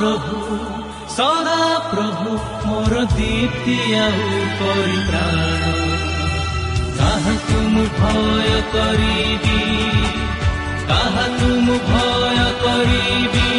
ପ୍ରଭୁ ସଦା ପ୍ରଭୁ ମୋର ଦୀପ୍ତି ଆଉ ପରିତ୍ରାଣ କାହାକୁ ମୁଁ ଭୟ କରିବି କାହାକୁ ମୁଁ ଭୟ କରିବି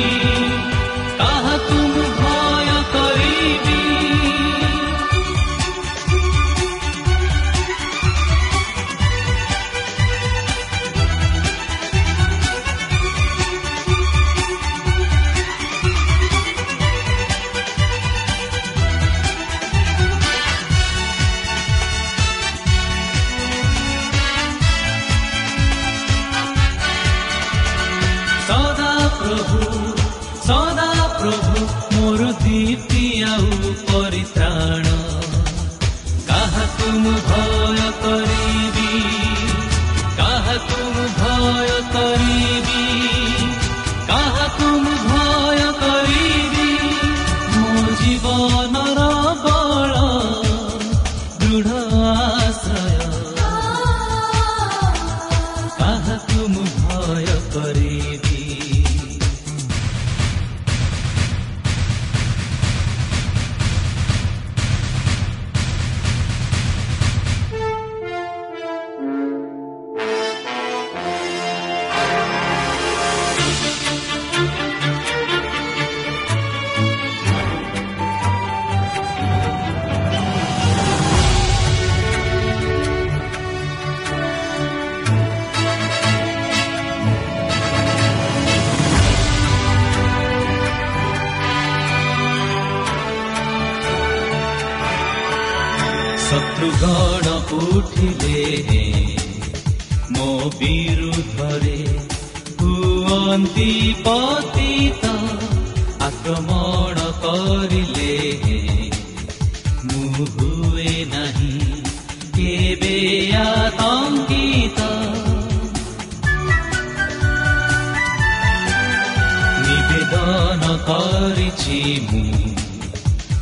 ମୁଁ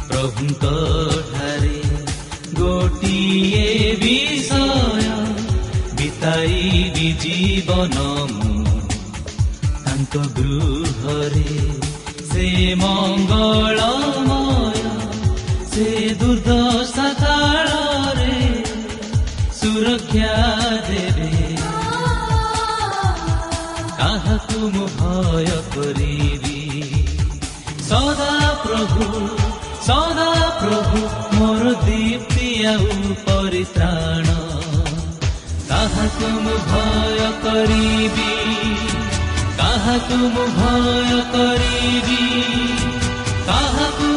ପ୍ରଭୁଙ୍କ ଠାରେ ଗୋଟିଏ ବିଷୟ ବିତାଇବି ଜୀବନ ମୁଁ ତାଙ୍କ ଗୃହରେ ସେ ମଙ୍ଗଳମୟ ସେ ଦୁର୍ଦ୍ଦଶା କାଳରେ ସୁରକ୍ଷା ଦେବେ କାହାକୁ ମୁଁ ଭୟ କରିବି ସଦା ପ୍ରଭୁ ସଦା ପ୍ରଭୁ ମୋର ଦୀପ୍ତି ଆଉ ପରିତ୍ରାଣ କାହାକୁ ମୁଁ ଭୟ କରିବି? କାହାକୁ ମୁଁ ଭୟ କରିବି? କାହାକୁ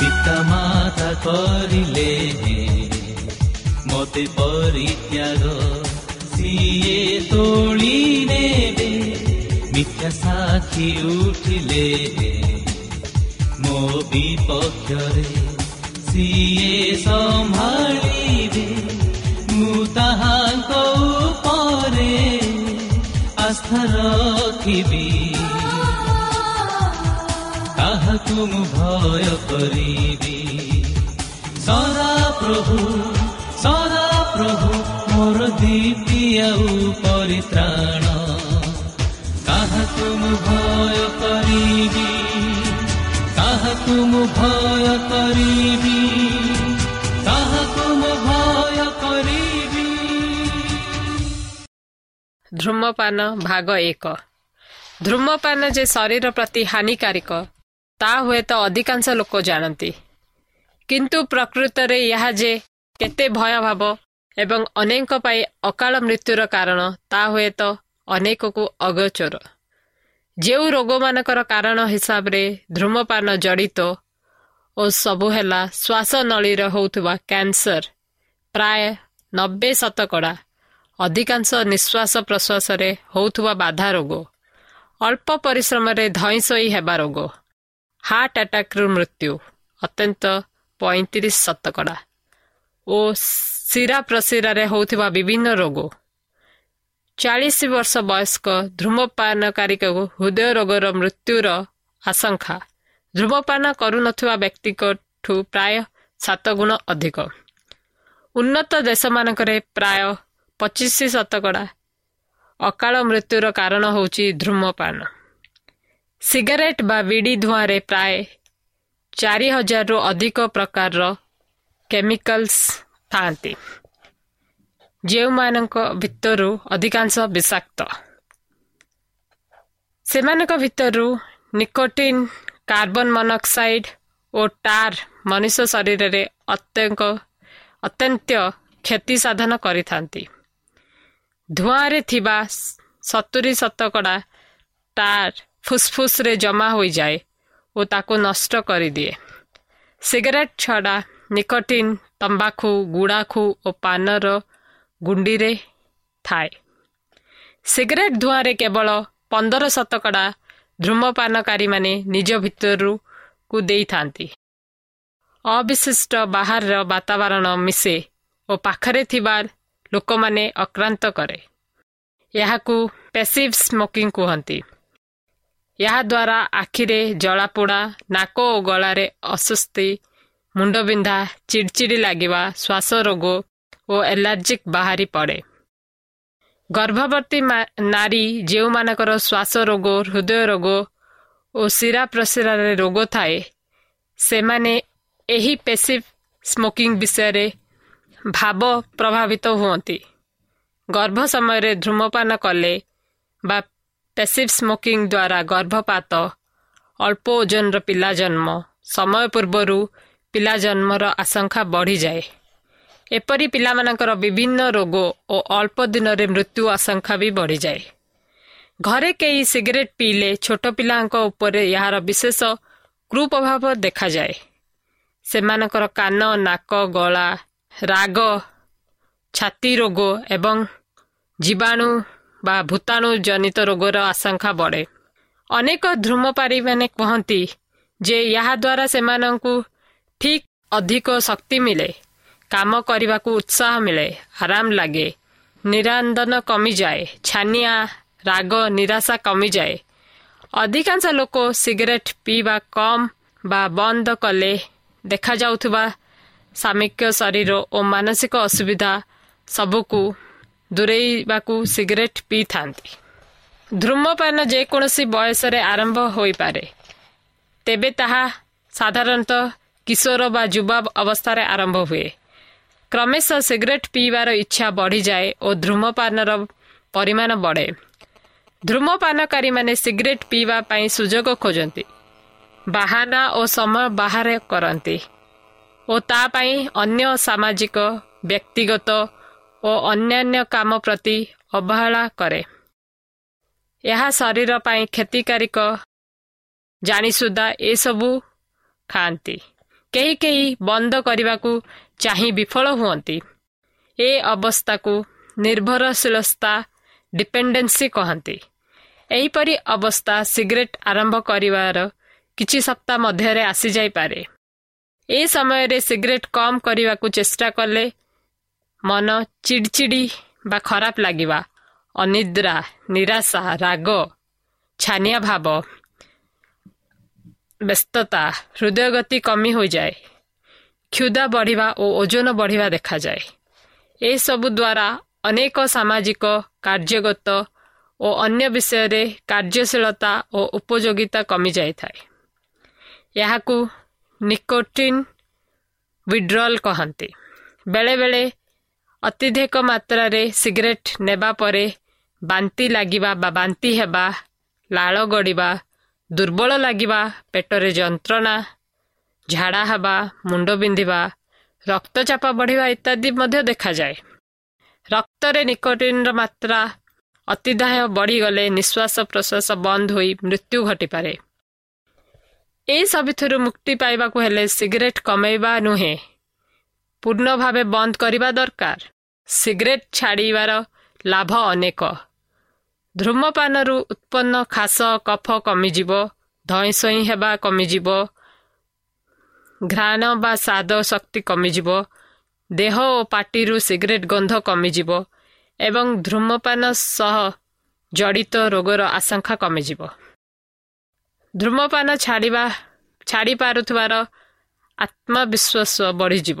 ପିତା ମାତା କରିଲେ ମତେ ପରିତ୍ୟାଗ ସିଏ ତୋଳି ନେବେ ମିଥ୍ୟା ସାକ୍ଷୀ ଉଠିଲେ ମୋ ବିପକ୍ଷରେ ସିଏ ସମ୍ଭାଳିବେ ମୁଁ ତାହାଙ୍କ ଉପରେ ଆସ୍ଥା ରଖିବି କାହାକୁ ମୁଁ ଭୟ କରିବି ସଦା ପ୍ରଭୁ ସଦା ପ୍ରଭୁ ମୋର ଦୀପ୍ତି ଆଉ ପରିତ୍ରାଣ କାହାକୁ ମୁଁ ଭୟ କରିବି କାହାକୁ ମୁଁ ଭୟ କରିବି କାହାକୁ ମୁଁ ଭୟ କରିବି ଧୂମପାନ ଭାଗ ଏକ ଧୂମପାନ ଯେ ଶରୀର ପ୍ରତି ହାନିକାରକ ତାହା ହୁଏତ ଅଧିକାଂଶ ଲୋକ ଜାଣନ୍ତି। କିନ୍ତୁ ପ୍ରକୃତରେ ଏହା ଯେ କେତେ ଭୟଭାବ ଏବଂ ଅନେକ ପାଇଁ ଅକାଳ ମୃତ୍ୟୁର କାରଣ ତାହା ହୁଏତ ଅନେକକୁ ଅଗୋଚର। ଯେଉଁ ରୋଗମାନଙ୍କର କାରଣ ହିସାବରେ ଧୂମପାନ ଜଡ଼ିତ ଓ ସବୁ ହେଲା ଶ୍ୱାସନଳୀରେ ହେଉଥିବା କ୍ୟାନ୍ସର ପ୍ରାୟ ନବେ ଶତକଡ଼ା ଅଧିକାଂଶ ନିଶ୍ୱାସ ପ୍ରଶ୍ୱାସରେ ହେଉଥିବା ବାଧା ରୋଗ ଅଳ୍ପ ପରିଶ୍ରମରେ ଧଇଁସଇ ହେବା ରୋଗ। ହାର୍ଟ ଆଟାକ୍ରୁ ମୃତ୍ୟୁ। ଅତ୍ୟନ୍ତ ପଇଁତିରିଶ ଶତକଡ଼ା। ଓ ଶିରା ପ୍ରଶିରାରେ ହେଉଥିବା ବିଭିନ୍ନ ରୋଗ। ଚାଳିଶ ବର୍ଷ ବୟସ୍କ ଧୂମପାନକାରୀକୁ ହୃଦୟ ରୋଗର ମୃତ୍ୟୁର ଆଶଙ୍କା। ଧୂମପାନ କରୁନଥିବା ବ୍ୟକ୍ତିଙ୍କଠୁ ପ୍ରାୟ ସାତ ଗୁଣ ଅଧିକ। ଉନ୍ନତ ଦେଶମାନଙ୍କରେ ପ୍ରାୟ ପଚିଶ ଶତକଡ଼ା। ଅକାଳ ମୃତ୍ୟୁର କାରଣ ହେଉଛି ଧୂମପାନ। ସିଗାରେଟ୍ ବା ବିଡ଼ି ଧୂଆଁରେ ପ୍ରାୟ ଚାରି ହଜାରରୁ ଅଧିକ ପ୍ରକାରର କେମିକାଲ୍ସ ଥାନ୍ତି ଯେଉଁମାନଙ୍କ ଭିତରୁ ଅଧିକାଂଶ ବିଷାକ୍ତ। ସେମାନଙ୍କ ଭିତରୁ ନିକୋଟିନ୍ କାର୍ବନ ମନୋକ୍ସାଇଡ୍ ଓ ଟାର୍ ମଣିଷ ଶରୀରରେ ଅତ୍ୟଙ୍କ ଅତ୍ୟନ୍ତ କ୍ଷତି ସାଧନ କରିଥାନ୍ତି। ଧୂଆଁରେ ଥିବା ସତୁରି ଶତକଡ଼ା ଟାର୍ ଫୁସ୍ଫୁସ୍ରେ ଜମା ହୋଇଯାଏ ଓ ତାକୁ ନଷ୍ଟ କରିଦିଏ। ସିଗାରେଟ୍ ଛଡ଼ା ନିକୋଟିନ୍ ତମ୍ବାଖୁ ଗୁଡ଼ାଖୁ ଓ ପାନର ଗୁଣ୍ଡିରେ ଥାଏ। ସିଗାରେଟ୍ ଧୂଆଁରେ କେବଳ ପନ୍ଦର ଶତକଡ଼ା ଧୂମପାନକାରୀମାନେ ନିଜ ଭିତରକୁ ଦେଇଥାନ୍ତି। ଅବିଶିଷ୍ଟ ବାହାରର ବାତାବରଣ ମିଶେ ଓ ପାଖରେ ଥିବା ଲୋକମାନେ ଆକ୍ରାନ୍ତ କରେ। ଏହାକୁ ପେସିଭ୍ ସ୍ମୋକିଂ କୁହନ୍ତି। ଏହାଦ୍ୱାରା ଆଖିରେ ଜଳାପୋଡ଼ା ନାକ ଓ ଗଳାରେ ଅସ୍ୱସ୍ତି ମୁଣ୍ଡବିନ୍ଧା ଚିଡ଼ଚିଡ଼ି ଲାଗିବା ଶ୍ୱାସ ରୋଗ ଓ ଏଲାର୍ଜିକ୍ ବାହାରି ପଡ଼େ। ଗର୍ଭବତୀ ନାରୀ ଯେଉଁମାନଙ୍କର ଶ୍ୱାସ ରୋଗ ହୃଦୟ ରୋଗ ଓ ଶିରା ପ୍ରଶିରାରେ ରୋଗ ଥାଏ ସେମାନେ ଏହି ପେସିଭ୍ ସ୍ମୋକିଂ ବିଷୟରେ ଭାବ ପ୍ରଭାବିତ ହୁଅନ୍ତି। ଗର୍ଭ ସମୟରେ ଧୂମପାନ କଲେ ବା ପେସିଭ୍ ସ୍ମୋକିଂ ଦ୍ୱାରା ଗର୍ଭପାତ। ଅଳ୍ପ ଓଜନର ପିଲା ଜନ୍ମ। ସମୟ ପୂର୍ବରୁ ପିଲା ଜନ୍ମର ଆଶଙ୍କା ବଢ଼ିଯାଏ। ଏପରି ପିଲାମାନଙ୍କର ବିଭିନ୍ନ ରୋଗ ଓ ଅଳ୍ପ ଦିନରେ ମୃତ୍ୟୁ ଆଶଙ୍କା ବି ବଢ଼ିଯାଏ। ଘରେ କେହି ସିଗାରେଟ୍ ପିଇଲେ ଛୋଟ ପିଲାଙ୍କ ଉପରେ ଏହାର ବିଶେଷ କୁପ୍ରଭାବ ଦେଖାଯାଏ। ସେମାନଙ୍କର କାନ ନାକ ଗଳା ରାଗ ଛାତି ରୋଗ ଏବଂ ଜୀବାଣୁ ବା ଭୂତାଣୁ ଜନିତ ରୋଗର ଆଶଙ୍କା ବଢ଼େ। ଅନେକ ଧୂମପାରୀମାନେ କୁହନ୍ତି ଯେ ଏହାଦ୍ୱାରା ସେମାନଙ୍କୁ ଠିକ୍ ଅଧିକ ଶକ୍ତି ମିଳେ କାମ କରିବାକୁ ଉତ୍ସାହ ମିଳେ ଆରାମ ଲାଗେ ନିରାନ୍ଦନ କମିଯାଏ ଛାନିଆ ରାଗ ନିରାଶା କମିଯାଏ। ଅଧିକାଂଶ ଲୋକ ସିଗାରେଟ୍ ପିଇବା କମ୍ ବା ବନ୍ଦ କଲେ ଦେଖାଯାଉଥିବା ସାମିକ୍ୟ ଶରୀର ଓ ମାନସିକ ଅସୁବିଧା ସବୁକୁ ଦୂରେଇବାକୁ ସିଗାରେଟ୍ ପିଇଥାନ୍ତି। ଧୂମପାନ ଯେକୌଣସି ବୟସରେ ଆରମ୍ଭ ହୋଇପାରେ। ତେବେ ତାହା ସାଧାରଣତଃ କିଶୋର ବା ଯୁବା ଅବସ୍ଥାରେ ଆରମ୍ଭ ହୁଏ। କ୍ରମଶଃ ସିଗାରେଟ୍ ପିଇବାର ଇଚ୍ଛା ବଢ଼ିଯାଏ ଓ ଧୂମପାନର ପରିମାଣ ବଢ଼େ। ଧୂମପାନକାରୀମାନେ ସିଗାରେଟ୍ ପିଇବା ପାଇଁ ସୁଯୋଗ ଖୋଜନ୍ତି। ବାହାନା ଓ ସମୟ ବାହାରେ କରନ୍ତି। ଓ ତା ପାଇଁ ଅନ୍ୟ ସାମାଜିକ ବ୍ୟକ୍ତିଗତ ଓ ଅନ୍ୟାନ୍ୟ କାମ ପ୍ରତି ଅବହେଳା କରେ। ଏହା ଶରୀର ପାଇଁ କ୍ଷତିକାରକ। ଜାଣିସୁଦ୍ଧା ଏସବୁ ଖାଆନ୍ତି। କେହି କେହି ବନ୍ଦ କରିବାକୁ ଚାହିଁ ବିଫଳ ହୁଅନ୍ତି। ଏ ଅବସ୍ଥାକୁ ନିର୍ଭରଶୀଳତା ଡିପେଣ୍ଡେନ୍ସି କହନ୍ତି। ଏହିପରି ଅବସ୍ଥା ସିଗାରେଟ୍ ଆରମ୍ଭ କରିବାର କିଛି ସପ୍ତାହ ମଧ୍ୟରେ ଆସିଯାଇପାରେ। ଏ ସମୟରେ ସିଗାରେଟ୍ କମ୍ କରିବାକୁ ଚେଷ୍ଟା କଲେ ମନ ଚିଡ଼ିଚିଡ଼ି ବା ଖରାପ ଲାଗିବା ଅନିଦ୍ରା ନିରାଶା ରାଗ ଛାନିଆ ଭାବ ବ୍ୟସ୍ତତା ହୃଦୟଗତି କମି ହୋଇଯାଏ। କ୍ଷୁଦା ବଢ଼ିବା ଓ ଓଜନ ବଢ଼ିବା ଦେଖାଯାଏ। ଏସବୁ ଦ୍ୱାରା ଅନେକ ସାମାଜିକ କାର୍ଯ୍ୟଗତ ଓ ଅନ୍ୟ ବିଷୟରେ କାର୍ଯ୍ୟଶୀଳତା ଓ ଉପଯୋଗିତା କମିଯାଇଥାଏ। ଏହାକୁ ନିକୋଟିନ୍ ୱିଡ୍ରଲ୍ କହନ୍ତି। ବେଳେବେଳେ ଅତ୍ୟଧିକ ମାତ୍ରାରେ ସିଗାରେଟ୍ ନେବା ପରେ ବାନ୍ତି ଲାଗିବା ବା ବାନ୍ତି ହେବା ଲାଳ ଗଡ଼ିବା ଦୁର୍ବଳ ଲାଗିବା ପେଟରେ ଯନ୍ତ୍ରଣା ଝାଡ଼ା ହେବା ମୁଣ୍ଡ ବିନ୍ଧିବା ରକ୍ତଚାପ ବଢ଼ିବା ଇତ୍ୟାଦି ମଧ୍ୟ ଦେଖାଯାଏ। ରକ୍ତରେ ନିକୋଟିନ୍ର ମାତ୍ରା ଅତିଦାହ ବଢ଼ିଗଲେ ନିଶ୍ୱାସ ପ୍ରଶ୍ୱାସ ବନ୍ଦ ହୋଇ ମୃତ୍ୟୁ ଘଟିପାରେ। ଏ ସବୁଥିରୁ ମୁକ୍ତି ପାଇବାକୁ ହେଲେ ସିଗାରେଟ୍ କମେଇବା ନୁହେଁ। ପୂର୍ଣ୍ଣ ଭାବେ ବନ୍ଦ କରିବା ଦରକାର। ସିଗାରେଟ୍ ଛାଡ଼ିବାର ଲାଭ ଅନେକ। ଧୂମପାନରୁ ଉତ୍ପନ୍ନ ଖାସ କଫ କମିଯିବ ଧଇଁସଇଁ ହେବା କମିଯିବ ଘ୍ରାଣ ବା ସ୍ୱାଦ ଶକ୍ତି କମିଯିବ ଦେହ ଓ ପାଟିରୁ ସିଗାରେଟ୍ ଗନ୍ଧ କମିଯିବ ଏବଂ ଧୂମପାନ ସହ ଜଡ଼ିତ ରୋଗର ଆଶଙ୍କା କମିଯିବ। ଧୂମପାନ ଛାଡ଼ିବା ଛାଡ଼ି ପାରୁଥିବାର ଆତ୍ମବିଶ୍ୱାସ ବଢ଼ିଯିବ।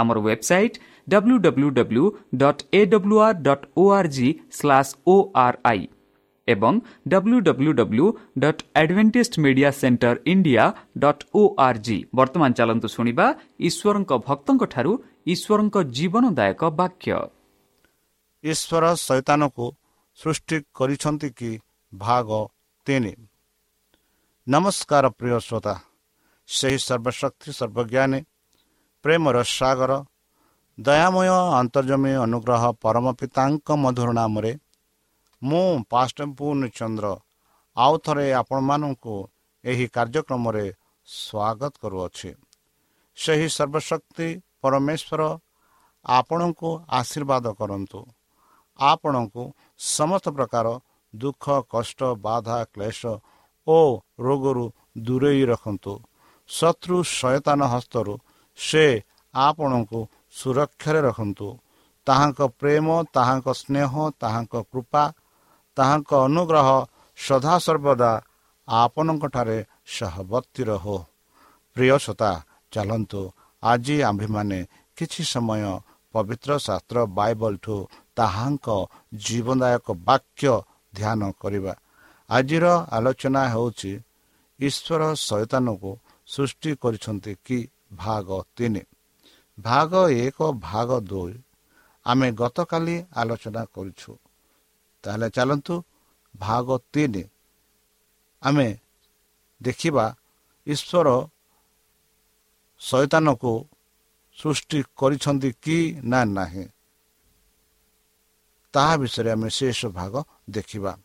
ଆମର website W W W dot A W R dot O R G slash O R I ଏବଂ W W W dot Adventist media centre India dot O R G ବର୍ତ୍ତମାନ ଚାଲନ୍ତୁ ଶୁଣିବା ଈଶ୍ୱରଙ୍କ ଭକ୍ତଙ୍କଠାରୁ ଈଶ୍ୱରଙ୍କ ଜୀବନଦାୟକ ବାକ୍ୟ ଈଶ୍ୱର ଶୈତାନକୁ ସୃଷ୍ଟି କରିଛନ୍ତି କି ଭାଗ ତିନି। ନମସ୍କାର ପ୍ରିୟ ଶ୍ରୋତା ସେହି ସର୍ବଶକ୍ତି ସର୍ବଜ୍ଞାନୀ ପ୍ରେମର ସାଗର ଦୟାମୟ ଅନ୍ତର୍ଜମୀ ଅନୁଗ୍ରହ ପରମ ପିତାଙ୍କ ମଧୁର ନାମରେ ମୁଁ ପାଷ୍ଟ ପୂର୍ଣ୍ଣଚନ୍ଦ୍ର ଆଉ ଥରେ ଆପଣମାନଙ୍କୁ ଏହି କାର୍ଯ୍ୟକ୍ରମରେ ସ୍ୱାଗତ କରୁଅଛି। ସେହି ସର୍ବଶକ୍ତି ପରମେଶ୍ୱର ଆପଣଙ୍କୁ ଆଶୀର୍ବାଦ କରନ୍ତୁ। ଆପଣଙ୍କୁ ସମସ୍ତ ପ୍ରକାର ଦୁଃଖ କଷ୍ଟ ବାଧା କ୍ଲେଶ ଓ ରୋଗରୁ ଦୂରେଇ ରଖନ୍ତୁ। ଶତ୍ରୁ ସୟତାନ ହସ୍ତରୁ ସେ ଆପଣଙ୍କୁ ସୁରକ୍ଷାରେ ରଖନ୍ତୁ। ତାହାଙ୍କ ପ୍ରେମ ତାହାଙ୍କ ସ୍ନେହ ତାହାଙ୍କ କୃପା ତାହାଙ୍କ ଅନୁଗ୍ରହ ସଦାସର୍ବଦା ଆପଣଙ୍କଠାରେ ସହବର୍ତ୍ତୀ ରହୁ। ପ୍ରିୟସତା ଚାଲନ୍ତୁ। ଆଜି ଆମ୍ଭେମାନେ କିଛି ସମୟ ପବିତ୍ର ଶାସ୍ତ୍ର ବାଇବଲଠୁ ତାହାଙ୍କ ଜୀବନଦାୟକ ବାକ୍ୟ ଧ୍ୟାନ କରିବା। ଆଜିର ଆଲୋଚନା ହେଉଛି ଈଶ୍ୱର ଶୈତାନକୁ ସୃଷ୍ଟି କରିଛନ୍ତି କି? ଭାଗ ତିନି। ଭାଗ ଏକ ଭାଗ ଦୁଇ। ଆମେ ଗତକାଲି ଆଲୋଚନା କରିଛୁ। ତାହେଲେ ଚାଲନ୍ତୁ ଭାଗ ତିନି। ଆମେ ଦେଖିବା ଈଶ୍ୱର ଶୈତାନକୁ ସୃଷ୍ଟି କରିଛନ୍ତି କି ନା ନାହିଁ। ତାହା ବିଷୟରେ ଆମେ ଶେଷ ଭାଗ ଦେଖିବା।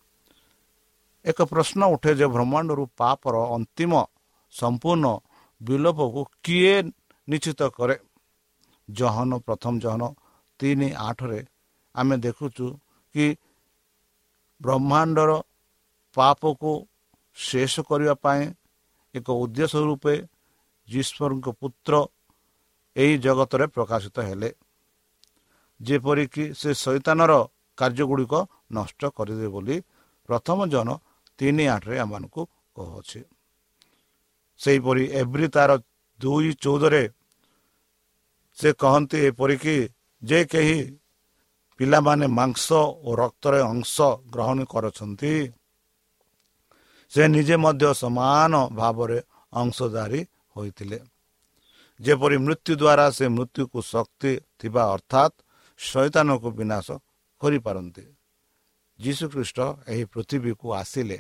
ଏକ ପ୍ରଶ୍ନ ଉଠେ ଯେ ବ୍ରହ୍ମାଣ୍ଡରୁ ପାପର ଅନ୍ତିମ ସମ୍ପୂର୍ଣ୍ଣ ବିଲୋପକୁ କିଏ ନିଶ୍ଚିତ କରେ ଜହନ ପ୍ରଥମ ଜହନ ତିନି ଆଠରେ ଆମେ ଦେଖୁଛୁ କି ବ୍ରହ୍ମାଣ୍ଡର ପାପକୁ ଶେଷ କରିବା ପାଇଁ ଏକ ଉଦ୍ଦେଶ୍ୟ ରୂପେ ଯୀଶ୍ୱରଙ୍କ ପୁତ୍ର ଏହି ଜଗତରେ ପ୍ରକାଶିତ ହେଲେ। ଯେପରିକି ସେ ଶୈତାନର କାର୍ଯ୍ୟଗୁଡ଼ିକ ନଷ୍ଟ କରିଦେବେ ବୋଲି ପ୍ରଥମ ଜନ ତିନି ଆଠରେ ଆମମାନଙ୍କୁ କହୁଅଛି। ସେହିପରି ଏଭ୍ରି ତାର ଦୁଇ ଚଉଦରେ ସେ କହନ୍ତି ଏପରିକି ଯେ କେହି ପିଲାମାନେ ମାଂସ ଓ ରକ୍ତରେ ଅଂଶ ଗ୍ରହଣ କରୁଛନ୍ତି ସେ ନିଜେ ମଧ୍ୟ ସମାନ ଭାବରେ ଅଂଶଧାରୀ ହୋଇଥିଲେ। ଯେପରି ମୃତ୍ୟୁ ଦ୍ୱାରା ସେ ମୃତ୍ୟୁକୁ ଶକ୍ତି ଥିବା ଅର୍ଥାତ୍ ଶୈତାନକୁ ବିନାଶ କରିପାରନ୍ତି। ଯୀଶୁଖ୍ରୀଷ୍ଟ ଏହି ପୃଥିବୀକୁ ଆସିଲେ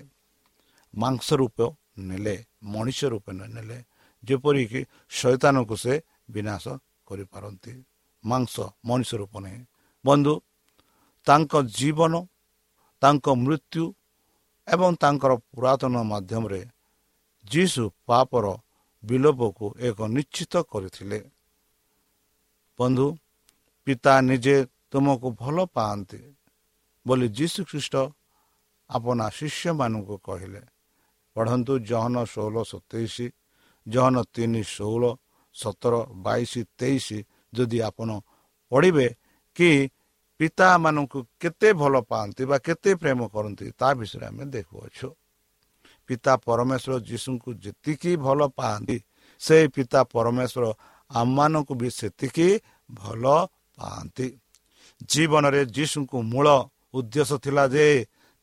ମାଂସ ରୂପ ନେଲେ ମଣିଷ ରୂପେ ନେଲେ ଯେପରିକି ଶୈତାନକୁ ସେ ବିନାଶ କରିପାରନ୍ତି। ମାଂସ ମଣିଷ ରୂପ ନେଇ ବନ୍ଧୁ ତାଙ୍କ ଜୀବନ ତାଙ୍କ ମୃତ୍ୟୁ ଏବଂ ତାଙ୍କର ପୁରାତନ ମାଧ୍ୟମରେ ଯୀଶୁ ପାପର ବିଲୋପକୁ ଏକ ନିଶ୍ଚିତ କରିଥିଲେ। ବନ୍ଧୁ ପିତା ନିଜେ ତୁମକୁ ଭଲ ପାଆନ୍ତି ବୋଲି ଯୀଶୁ ଖ୍ରୀଷ୍ଟ ଆପଣା ଶିଷ୍ୟମାନଙ୍କୁ କହିଲେ। ପଢ଼ନ୍ତୁ ଜହନ ଷୋହଳ ସତେଇଶ ଜହନ ତିନି ଷୋହଳ ସତର ବାଇଶ ତେଇଶ। ଯଦି ଆପଣ ପଢ଼ିବେ କି ପିତାମାନଙ୍କୁ କେତେ ଭଲ ପାଆନ୍ତି ବା କେତେ ପ୍ରେମ କରନ୍ତି ତା ବିଷୟରେ ଆମେ ଦେଖୁଅଛୁ। ପିତା ପରମେଶ୍ୱର ଯୀଶୁଙ୍କୁ ଯେତିକି ଭଲ ପାଆନ୍ତି ସେ ପିତା ପରମେଶ୍ୱର ଆମମାନଙ୍କୁ ବି ସେତିକି ଭଲ ପାଆନ୍ତି। ଜୀବନରେ ଯୀଶୁଙ୍କୁ ମୂଳ ଉଦ୍ଦେଶ୍ୟ ଥିଲା ଯେ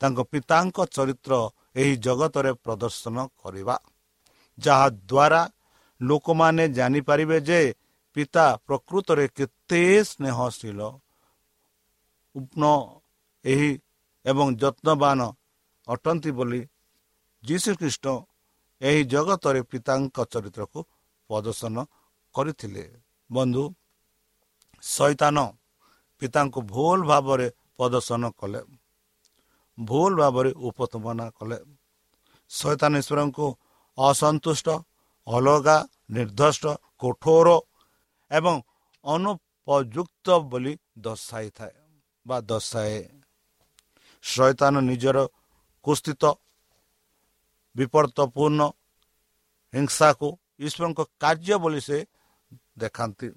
ତାଙ୍କ ପିତାଙ୍କ ଚରିତ୍ର ଏହି ଜଗତରେ ପ୍ରଦର୍ଶନ କରିବା ଯାହାଦ୍ୱାରା ଲୋକମାନେ ଜାଣିପାରିବେ ଯେ ପିତା ପ୍ରକୃତରେ କେତେ ସ୍ନେହଶୀଳ ଉପ୍ନ ଏହି ଏବଂ ଯତ୍ନବାନ ଅଟନ୍ତି ବୋଲି ଯୀଶୁଖ୍ରୀଷ୍ଟ ଏହି ଜଗତରେ ପିତାଙ୍କ ଚରିତ୍ରକୁ ପ୍ରଦର୍ଶନ କରିଥିଲେ। ବନ୍ଧୁ ଶୈତାନ ପିତାଙ୍କୁ ଭୁଲ ଭାବରେ ପ୍ରଦର୍ଶନ କଲେ। ଭୁଲ ଭାବରେ ଉପସ୍ଥାପନା କଲେ। ଶୈତାନ ଈଶ୍ୱରଙ୍କୁ ଅସନ୍ତୁଷ୍ଟ ଅଲଗା ନିର୍ଦ୍ଦିଷ୍ଟ କଠୋର ଏବଂ ଅନୁପଯୁକ୍ତ ବୋଲି ଦର୍ଶାଇଥାଏ ବା ଦର୍ଶାଏ। ଶୈତାନ ନିଜର କୁସ୍ଥିତ ବିପର୍ତ୍ତପୂର୍ଣ୍ଣ ହିଂସାକୁ ଈଶ୍ୱରଙ୍କ କାର୍ଯ୍ୟ ବୋଲି ସେ ଦେଖାନ୍ତି।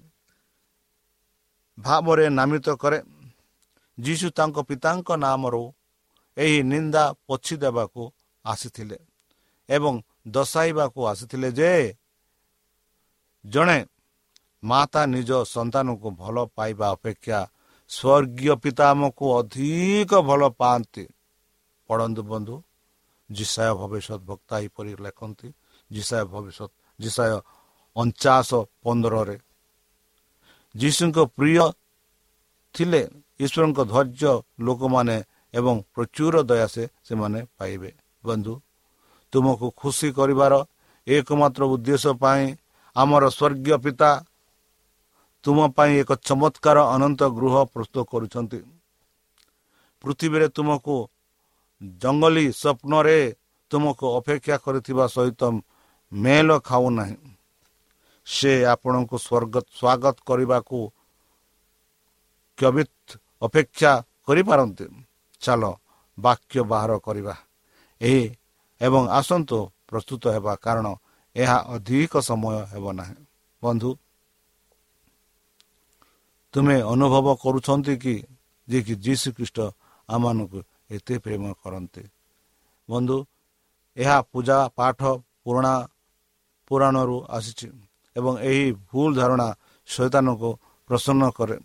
ଭାବରେ ନାମିତ କରେ। ଯୀଶୁ ତାଙ୍କ ପିତାଙ୍କ ନାମରୁ ଏହି ନିନ୍ଦା ପୋଛି ଦେବାକୁ ଆସିଥିଲେ ଏବଂ ଦର୍ଶାଇବାକୁ ଆସିଥିଲେ ଯେ ଜଣେ ମାତା ନିଜ ସନ୍ତାନକୁ ଭଲ ପାଇବା ଅପେକ୍ଷା ସ୍ୱର୍ଗୀୟ ପିତା ଆମକୁ ଅଧିକ ଭଲ ପାଆନ୍ତି। ପଢ଼ନ୍ତୁ ବନ୍ଧୁ ଜିସାୟ ଭବିଷ୍ୟତ ବକ୍ତା ଏହିପରି ଲେଖନ୍ତି ଜିସାୟ ଭବିଷ୍ୟତ ଜିସାୟ ଅଣଚାଶ ପନ୍ଦରରେ। ଯୀଶୁଙ୍କ ପ୍ରିୟ ଥିଲେ ଈଶ୍ୱରଙ୍କ ଧୈର୍ଯ୍ୟ ଲୋକମାନେ ଏବଂ ପ୍ରଚୁର ଦୟା ସେ ସେମାନେ ପାଇବେ। ବନ୍ଧୁ ତୁମକୁ ଖୁସି କରିବାର ଏକମାତ୍ର ଉଦ୍ଦେଶ୍ୟ ପାଇଁ ଆମର ସ୍ୱର୍ଗୀୟ ପିତା ତୁମ ପାଇଁ ଏକ ଚମତ୍କାର ଅନନ୍ତ ଗୃହ ପ୍ରସ୍ତୁତ କରୁଛନ୍ତି। ପୃଥିବୀରେ ତୁମକୁ ଜଙ୍ଗଲୀ ସ୍ୱପ୍ନରେ ତୁମକୁ ଅପେକ୍ଷା କରିଥିବା ସହିତ ମେଲ ଖାଉନାହିଁ ସେ ଆପଣଙ୍କୁ ସ୍ୱର୍ଗ ସ୍ୱାଗତ କରିବାକୁ କ୍ୟବିତ ଅପେକ୍ଷା କରିପାରନ୍ତି। ଚାଲ ବାକ୍ୟ ବାହାର କରିବା। ଏହି ଏବଂ ଆସନ୍ତୁ ପ୍ରସ୍ତୁତ ହେବା କାରଣ ଏହା ଅଧିକ ସମୟ ହେବ ନାହିଁ। ବନ୍ଧୁ ତୁମେ ଅନୁଭବ କରୁଛନ୍ତି କି ଯେ କି ଯୀଶୁ ଖ୍ରୀଷ୍ଟ ଆମମାନଙ୍କୁ ଏତେ ପ୍ରେମ କରନ୍ତି? ବନ୍ଧୁ ଏହା ପୂଜା ପାଠ ପୁରୁଣା ପୁରାଣରୁ ଆସିଛି ଏବଂ ଏହି ଭୁଲ ଧାରଣା ଶୈତାନକୁ ପ୍ରସନ୍ନ କରେ।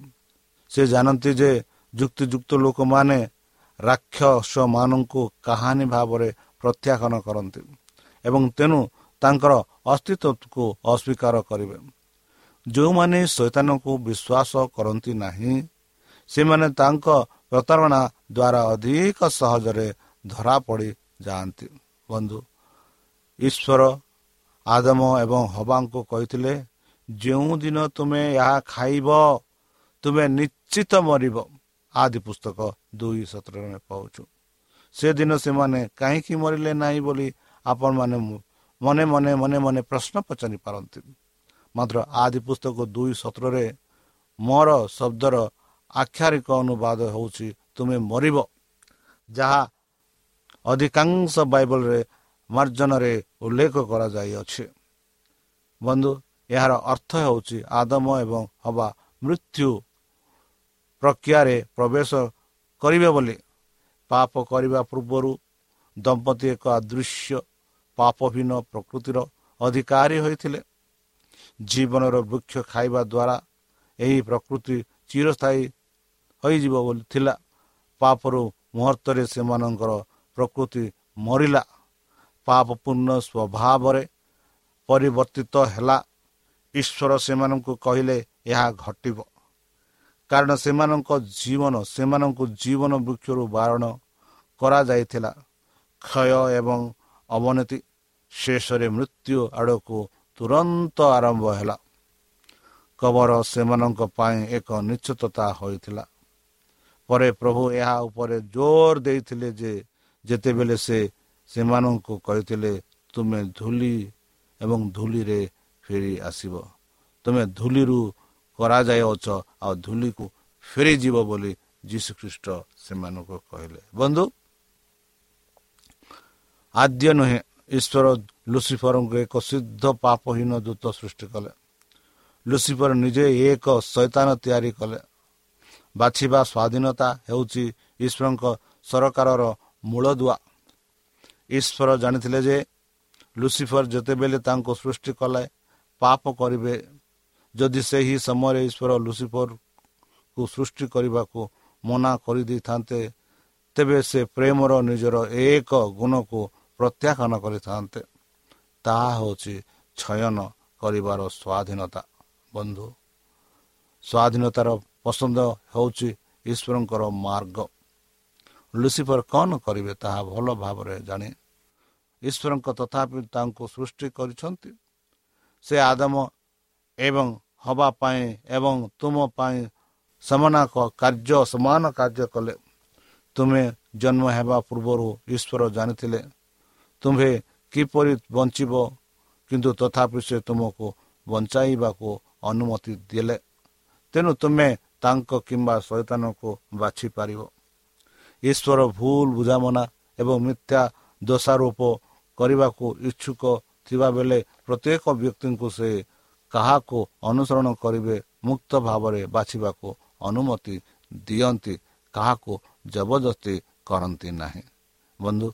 ସେ ଜାଣନ୍ତି ଯେ ଯୁକ୍ତିଯୁକ୍ତ ଲୋକମାନେ ରାକ୍ଷସମାନଙ୍କୁ କାହାଣୀ ଭାବରେ ପ୍ରତ୍ୟାଖ୍ୟାନ କରନ୍ତି ଏବଂ ତେଣୁ ତାଙ୍କର ଅସ୍ତିତ୍ୱକୁ ଅସ୍ୱୀକାର କରିବେ। ଯେଉଁମାନେ ଶୈତାନକୁ ବିଶ୍ୱାସ କରନ୍ତି ନାହିଁ ସେମାନେ ତାଙ୍କ ପ୍ରତାରଣା ଦ୍ୱାରା ଅଧିକ ସହଜରେ ଧରା ଯାଆନ୍ତି। ବନ୍ଧୁ ଈଶ୍ୱର ଆଦମ ଏବଂ ହବାଙ୍କୁ କହିଥିଲେ ଯେଉଁଦିନ ତୁମେ ଏହା ଖାଇବ ତୁମେ ନିଶ୍ଚିତ ମରିବ। ଆଦି ପୁସ୍ତକ ଦୁଇ ସତରରେ ପାଉଛୁ ସେଦିନ ସେମାନେ କାହିଁକି ମରିଲେ ନାହିଁ ବୋଲି ଆପଣମାନେ ମନେ ମନେ ମନେ ମନେ ପ୍ରଶ୍ନ ପଚାରି ପାରନ୍ତି। ମାତ୍ର ଆଦି ପୁସ୍ତକ ଦୁଇ ସତରରେ ମୋର ଶବ୍ଦର ଆକ୍ଷାରିକ ଅନୁବାଦ ହେଉଛି ତୁମେ ମରିବ। ଯାହା ଅଧିକାଂଶ ବାଇବଲରେ ମାର୍ଜନରେ ଉଲ୍ଲେଖ କରାଯାଇଅଛି। ବନ୍ଧୁ ଏହାର ଅର୍ଥ ହେଉଛି ଆଦମ ଏବଂ ହବା ମୃତ୍ୟୁ ପ୍ରକ୍ରିୟାରେ ପ୍ରବେଶ କରିବେ ବୋଲି ପାପ କରିବା ପୂର୍ବରୁ ଦମ୍ପତି ଏକ ଅଦୃଶ୍ୟ ପାପହୀନ ପ୍ରକୃତିର ଅଧିକାରୀ ହୋଇଥିଲେ। ଜୀବନର ବୃକ୍ଷ ଖାଇବା ଦ୍ୱାରା ଏହି ପ୍ରକୃତି ଚିରସ୍ଥାୟୀ ହୋଇଯିବ ବୋଲି ଥିଲା। ପାପରୁ ମୁହୂର୍ତ୍ତରେ ସେମାନଙ୍କର ପ୍ରକୃତି ମରିଲା। ପାପପୂର୍ଣ୍ଣ ସ୍ୱଭାବରେ ପରିବର୍ତ୍ତିତ ହେଲା। ଈଶ୍ୱର ସେମାନଙ୍କୁ କହିଲେ ଏହା ଘଟିବ। କାରଣ ସେମାନଙ୍କ ଜୀବନ ସେମାନଙ୍କୁ ଜୀବନ ବୃକ୍ଷରୁ ବାରଣ କରାଯାଇଥିଲା। କ୍ଷୟ ଏବଂ ଅବନତି ଶେଷରେ ମୃତ୍ୟୁ ଆଡ଼କୁ ତୁରନ୍ତ ଆରମ୍ଭ ହେଲା। କବର ସେମାନଙ୍କ ପାଇଁ ଏକ ନିଶ୍ଚିତତା ହୋଇଥିଲା। ପରେ ପ୍ରଭୁ ଏହା ଉପରେ ଜୋର ଦେଇଥିଲେ ଯେ ଯେତେବେଳେ ସେ ସେମାନଙ୍କୁ କହିଥିଲେ ତୁମେ ଧୂଳି ଏବଂ ଧୂଳିରେ ଫେରି ଆସିବ ତୁମେ ଧୂଳିରୁ କରାଯାଇଅଛ ଆଉ ଧୂଳିକୁ ଫେରିଯିବ ବୋଲି ଯୀଶୁଖ୍ରୀଷ୍ଟ ସେମାନଙ୍କୁ କହିଲେ। ବନ୍ଧୁ ଆଦ୍ୟ ନୁହେଁ ଈଶ୍ୱର ଲୁସିଫରଙ୍କୁ ଏକ ସିଦ୍ଧ ପାପହୀନ ଦୂତ ସୃଷ୍ଟି କଲେ। ଲୁସିଫର ନିଜେ ଏକ ଶୈତାନ ତିଆରି କଲେ। ବାଛିବା ସ୍ୱାଧୀନତା ହେଉଛି ଈଶ୍ୱରଙ୍କ ସରକାରର ମୂଳଦୁଆ। ଈଶ୍ୱର ଜାଣିଥିଲେ ଯେ ଲୁସିଫର ଯେତେବେଳେ ତାଙ୍କୁ ସୃଷ୍ଟି କଲେ ପାପ କରିବେ ଯଦି ସେହି ସମୟରେ ଈଶ୍ୱର ଲୁସିଫରକୁ ସୃଷ୍ଟି କରିବାକୁ ମନା କରିଦେଇଥାନ୍ତେ ତେବେ ସେ ପ୍ରେମର ନିଜର ଏକ ଗୁଣକୁ ପ୍ରତ୍ୟାଖ୍ୟାନ କରିଥାନ୍ତେ। ତାହା ହେଉଛି ଛୟନ କରିବାର ସ୍ୱାଧୀନତା। ବନ୍ଧୁ ସ୍ୱାଧୀନତାର ପସନ୍ଦ ହେଉଛି ଈଶ୍ୱରଙ୍କର ମାର୍ଗ। ଲୁସିଫର କ'ଣ କରିବେ ତାହା ଭଲ ଭାବରେ ଜାଣେ। ଈଶ୍ୱରଙ୍କ ତଥାପି ତାଙ୍କୁ ସୃଷ୍ଟି କରିଛନ୍ତି। ସେ ଆଦମ ଏବଂ ହେବା ପାଇଁ ଏବଂ ତୁମ ପାଇଁ ସମାନ କାର୍ଯ୍ୟ ସମାନ କାର୍ଯ୍ୟ କଲେ। ତୁମେ ଜନ୍ମ ହେବା ପୂର୍ବରୁ ଈଶ୍ୱର ଜାଣିଥିଲେ। ତୁମ୍ଭେ କିପରି ବଞ୍ଚିବ କିନ୍ତୁ ତଥାପି ସେ ତୁମକୁ ବଞ୍ଚାଇବାକୁ ଅନୁମତି ଦେଲେ। ତେଣୁ ତୁମେ ତାଙ୍କ କିମ୍ବା ଶୈତାନକୁ ବାଛିପାରିବ। ଈଶ୍ୱର ଭୁଲ ବୁଝାମଣା ଏବଂ ମିଥ୍ୟା ଦୋଷାରୋପ କରିବାକୁ ଇଚ୍ଛୁକ ଥିବାବେଳେ ପ୍ରତ୍ୟେକ ବ୍ୟକ୍ତିଙ୍କୁ ସେ କାହାକୁ ଅନୁସରଣ କରିବେ ମୁକ୍ତ ଭାବରେ ବାଛିବାକୁ ଅନୁମତି ଦିଅନ୍ତି କାହାକୁ ଜବରଦସ୍ତି କରନ୍ତି ନାହିଁ। ବନ୍ଧୁ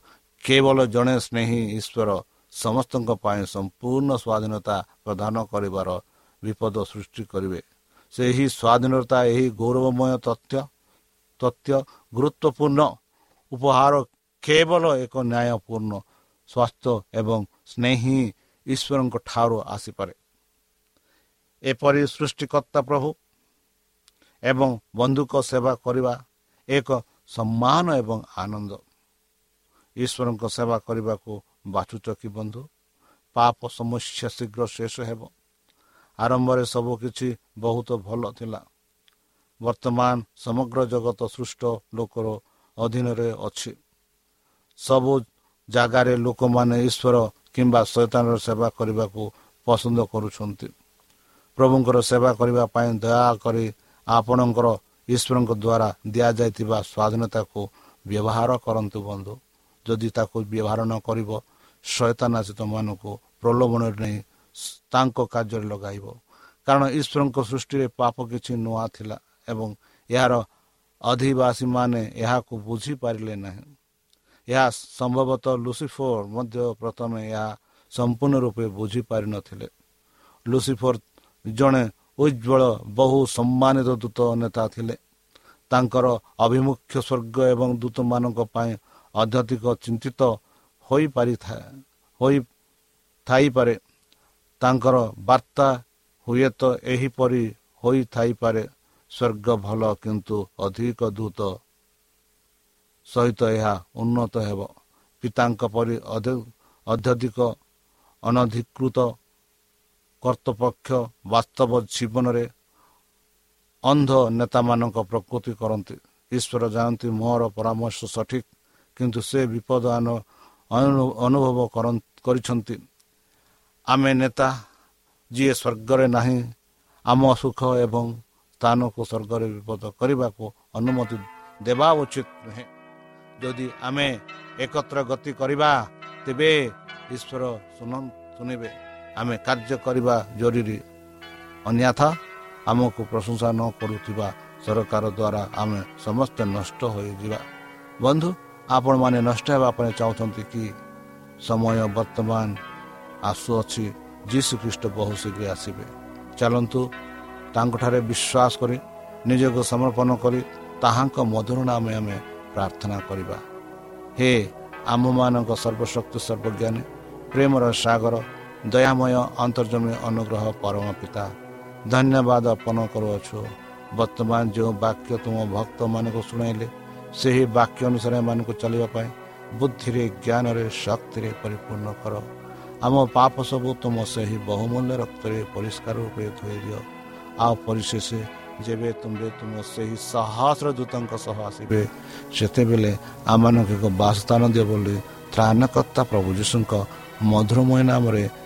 କେବଳ ଜଣେ ସ୍ନେହୀ ଈଶ୍ୱର ସମସ୍ତଙ୍କ ପାଇଁ ସମ୍ପୂର୍ଣ୍ଣ ସ୍ୱାଧୀନତା ପ୍ରଦାନ କରିବାର ବିପଦ ସୃଷ୍ଟି କରିବେ। ସେହି ସ୍ୱାଧୀନତା ଏହି ଗୌରବମୟ ତଥ୍ୟ ତଥ୍ୟ ଗୁରୁତ୍ୱପୂର୍ଣ୍ଣ ଉପହାର କେବଳ ଏକ ନ୍ୟାୟପୂର୍ଣ୍ଣ ସ୍ୱାସ୍ଥ୍ୟ ଏବଂ ସ୍ନେହୀ ଈଶ୍ୱରଙ୍କ ଠାରୁ ଆସିପାରେ। ଏପରି ସୃଷ୍ଟିକର୍ତ୍ତା ପ୍ରଭୁ ଏବଂ ବନ୍ଧୁକ ସେବା କରିବା ଏକ ସମ୍ମାନ ଏବଂ ଆନନ୍ଦ। ଈଶ୍ୱରଙ୍କ ସେବା କରିବାକୁ ବାଛୁଛ କି ବନ୍ଧୁ? ପାପ ସମସ୍ୟା ଶୀଘ୍ର ଶେଷ ହେବ। ଆରମ୍ଭରେ ସବୁକିଛି ବହୁତ ଭଲ ଥିଲା। ବର୍ତ୍ତମାନ ସମଗ୍ର ଜଗତ ସୃଷ୍ଟ ଲୋକର ଅଧୀନରେ ଅଛି। ସବୁ ଜାଗାରେ ଲୋକମାନେ ଈଶ୍ୱର କିମ୍ବା ଶୈତାନର ସେବା କରିବାକୁ ପସନ୍ଦ କରୁଛନ୍ତି। ପ୍ରଭୁଙ୍କର ସେବା କରିବା ପାଇଁ ଦୟାକରି ଆପଣଙ୍କର ଈଶ୍ୱରଙ୍କ ଦ୍ୱାରା ଦିଆଯାଇଥିବା ସ୍ୱାଧୀନତାକୁ ବ୍ୟବହାର କରନ୍ତୁ ବନ୍ଧୁ। ଯଦି ତାକୁ ବ୍ୟବହାର ନ କରିବ ଶୈତାନ ଆସି ତୁମମାନଙ୍କୁ ପ୍ରଲୋଭନରେ ନେଇ ତାଙ୍କ କାର୍ଯ୍ୟରେ ଲଗାଇବ। କାରଣ ଈଶ୍ୱରଙ୍କ ସୃଷ୍ଟିରେ ପାପ କିଛି ନୂଆ ଥିଲା ଏବଂ ଏହାର ଅଧିବାସୀମାନେ ଏହାକୁ ବୁଝିପାରିଲେ ନାହିଁ। ଏହା ସମ୍ଭବତଃ ଲୁସିଫୋର ମଧ୍ୟ ପ୍ରଥମେ ଏହା ସମ୍ପୂର୍ଣ୍ଣ ରୂପେ ବୁଝିପାରିନଥିଲେ। ଲୁସିଫୋର ଜଣେ ଉଜ୍ଜଳ ବହୁ ସମ୍ମାନିତ ଦୂତ ନେତା ଥିଲେ। ତାଙ୍କର ଅଭିମୁଖ୍ୟ ସ୍ୱର୍ଗ ଏବଂ ଦୂତମାନଙ୍କ ପାଇଁ ଅଧ୍ୟଧିକ ଚିନ୍ତିତ ହୋଇପାରିଥାଏ ହୋଇଥାଇପାରେ ତାଙ୍କର ବାର୍ତ୍ତା ହୁଏତ ଏହିପରି ହୋଇଥାଇପାରେ ସ୍ୱର୍ଗ ଭଲ କିନ୍ତୁ ଅଧିକ ଦୂତ ସହିତ ଏହା ଉନ୍ନତ ହେବ। ପିତାଙ୍କ ପରି ଅଧ୍ୟଧିକ ଅନଧିକୃତ କର୍ତ୍ତୃପକ୍ଷ ବାସ୍ତବ ଜୀବନରେ ଅନ୍ଧ ନେତାମାନଙ୍କ ପ୍ରକୃତି କରନ୍ତି। ଈଶ୍ୱର ଜାଣନ୍ତି ମୋର ପରାମର୍ଶ ସଠିକ୍ କିନ୍ତୁ ସେ ବିପଦ ଅନୁଭବ କରିଛନ୍ତି। ଆମେ ନେତା ଯିଏ ସ୍ୱର୍ଗରେ ନାହିଁ ଆମ ସୁଖ ଏବଂ ସ୍ଥାନକୁ ସ୍ୱର୍ଗରେ ବିପଦ କରିବାକୁ ଅନୁମତି ଦେବା ଉଚିତ ନୁହେଁ। ଯଦି ଆମେ ଏକତ୍ର ଗତି କରିବା ତେବେ ଈଶ୍ୱର ଶୁଣିବେ। ଆମେ କାର୍ଯ୍ୟ କରିବା ଜରୁରୀ। ଅନ୍ୟଥା ଆମକୁ ପ୍ରଶଂସା ନ କରୁଥିବା ସରକାର ଦ୍ୱାରା ଆମେ ସମସ୍ତେ ନଷ୍ଟ ହୋଇଯିବା। ବନ୍ଧୁ ଆପଣମାନେ ନଷ୍ଟ ହେବା ପାଇଁ ଚାହୁଁଛନ୍ତି କି? ସମୟ ବର୍ତ୍ତମାନ ଆସୁଅଛି ଯୀଶୁ ଖ୍ରୀଷ୍ଟ ବହୁ ଶୀଘ୍ର ଆସିବେ। ଚାଲନ୍ତୁ ତାଙ୍କଠାରେ ବିଶ୍ୱାସ କରି ନିଜକୁ ସମର୍ପଣ କରି ତାହାଙ୍କ ମଧୁର ନାମେ ଆମେ ପ୍ରାର୍ଥନା କରିବା। ହେ ଆମମାନଙ୍କ ସର୍ବଶକ୍ତି ସର୍ବଜ୍ଞାନୀ ପ୍ରେମର ସାଗର ଦୟାମୟ ଅନ୍ତର୍ଜମୀ ଅନୁଗ୍ରହ ପରମ ପିତା ଧନ୍ୟବାଦ ଅର୍ପଣ କରୁଅଛୁ। ବର୍ତ୍ତମାନ ଯେଉଁ ବାକ୍ୟ ତୁମ ଭକ୍ତମାନଙ୍କୁ ଶୁଣାଇଲେ ସେହି ବାକ୍ୟ ଅନୁସାରେ ଏମାନଙ୍କୁ ଚାଲିବା ପାଇଁ ବୁଦ୍ଧିରେ ଜ୍ଞାନରେ ଶକ୍ତିରେ ପରିପୂର୍ଣ୍ଣ କର। ଆମ ପାପ ସବୁ ତୁମ ସେହି ବହୁମୂଲ୍ୟ ରକ୍ତରେ ପରିଷ୍କାର ରୂପେ ଧୋଇ ଦିଅ। ଆଉ ପରିଶେଷ ଯେବେ ତୁମେ ତୁମ ସେହି ସହସ୍ର ଦୂତଙ୍କ ସହ ଆସିବେ ସେତେବେଳେ ଆମମାନଙ୍କୁ ଏକ ବାସସ୍ଥାନ ଦିଅ ବୋଲି ତ୍ରାଣକର୍ତ୍ତା ପ୍ରଭୁ ଯୀଶୁଙ୍କ ମଧୁରମୟ ନାମରେ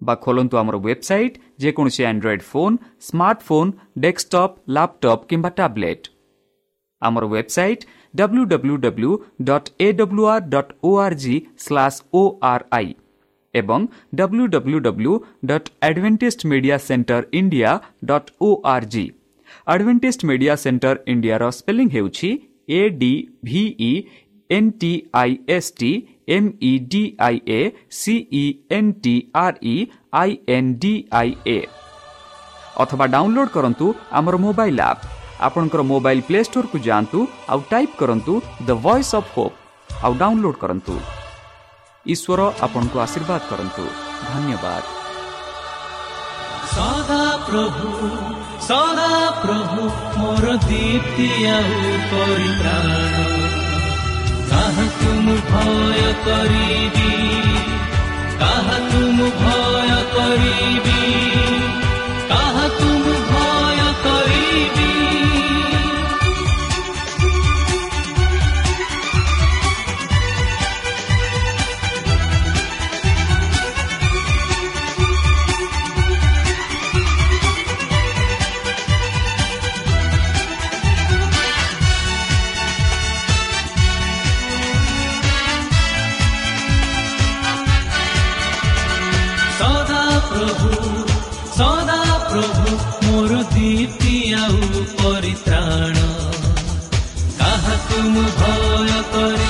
ବା ଖୋଲନ୍ତୁ ଆମର ୱେବସାଇଟ୍ ଯେକୌଣସି Android phone smartphone desktop laptop କିମ୍ବା ଟ୍ୟାବ୍ଲେଟ୍ ଆମର website W W W dot A W R dot O R G slash O R I ଏବଂ W W W dot Adventist media centre India dot O R G Adventist media centre ଇଣ୍ଡିଆର spelling ହେଉଛି A D V E N T I S T M E D I A C E N T R E I N D I A ଅଥବା download କରନ୍ତୁ ଆମର mobile app ଆପଣଙ୍କର mobile play ଷ୍ଟୋରକୁ ଯାଆନ୍ତୁ ଆଉ type କରନ୍ତୁ the voice of hope ଆଉ download କରନ୍ତୁ ଈଶ୍ୱର ଆପଣଙ୍କୁ ଆଶୀର୍ବାଦ କରନ୍ତୁ ଧନ୍ୟବାଦ ସଦା ପ୍ରଭୁ ସଦା ପ୍ରଭୁ ମୋର ଦୀପ୍ତି ଆଉ ପରିତ୍ରାଣ কাহ তুম ভয় করিবি কাহ তুম ভয় করিবি ଭୟ